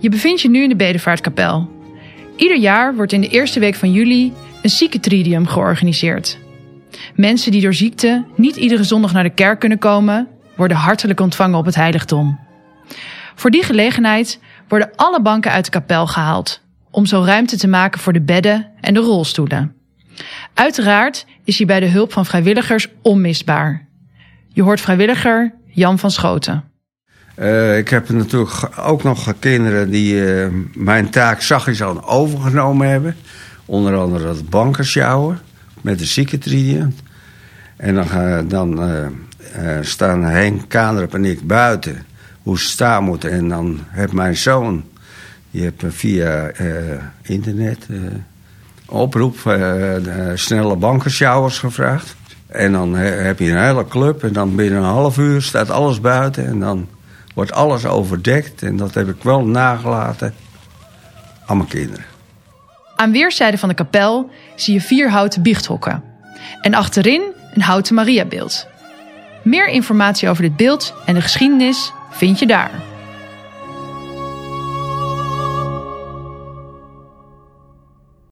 Je bevindt je nu in de Bedevaartkapel. Ieder jaar wordt in de eerste week van juli een ziekentridium georganiseerd. Mensen die door ziekte niet iedere zondag naar de kerk kunnen komen, worden hartelijk ontvangen op het heiligdom. Voor die gelegenheid worden alle banken uit de kapel gehaald, om zo ruimte te maken voor de bedden en de rolstoelen. Uiteraard is hierbij de hulp van vrijwilligers onmisbaar. Je hoort vrijwilliger Jan van Schoten. Uh, ik heb natuurlijk ook nog kinderen die uh, mijn taak zachtjes al overgenomen hebben. Onder andere het bankersjouwen met de ziekentridium. En dan, uh, dan staan Henk Kaandrup en ik buiten hoe ze staan moeten. En dan heeft mijn zoon, die heeft via internet oproep snelle bankersjouwers gevraagd. En dan heb je een hele club en dan binnen een half uur staat alles buiten en dan wordt alles overdekt. En dat heb ik wel nagelaten aan mijn kinderen. Aan weerszijden van de kapel zie je vier houten biechthokken. En achterin een houten Mariabeeld. Meer informatie over dit beeld en de geschiedenis vind je daar.